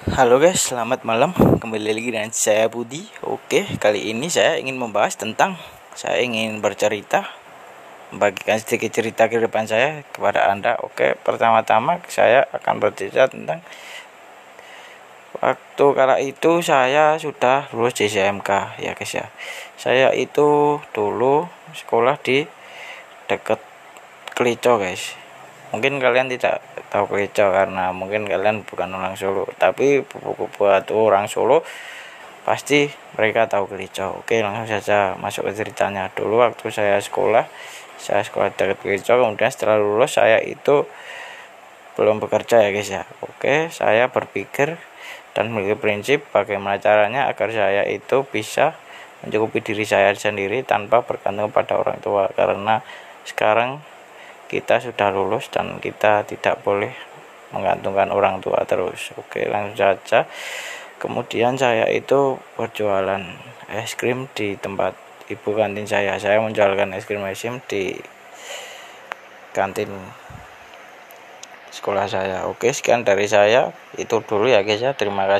Halo guys, selamat malam. Kembali lagi dengan saya Budi. Oke, kali ini saya ingin membahas tentang saya ingin bercerita membagikan sedikit cerita kehidupan saya kepada Anda. Oke, pertama-tama saya akan bercerita tentang waktu kala itu saya sudah lulus JSMK ya guys ya. Saya itu dulu sekolah di dekat Kelico guys. Mungkin kalian tidak tahu Kelico karena mungkin kalian bukan orang Solo. Tapi buat orang Solo pasti mereka tahu Kelico oke langsung saja masuk ke ceritanya. Dulu waktu saya sekolah saya sekolah dekat Kelico kemudian setelah lulus saya itu belum bekerja ya guys ya. Oke saya berpikir dan memiliki prinsip bagaimana caranya agar saya itu bisa mencukupi diri saya sendiri tanpa bergantung pada orang tua. Karena sekarang kita sudah lulus dan kita tidak boleh menggantungkan orang tua terus. Oke langsung saja. Kemudian saya itu berjualan es krim di tempat ibu kantin saya. Saya menjualkan es krim es krim di kantin sekolah saya. Oke sekian dari saya. Itu dulu ya guys ya. Terima kasih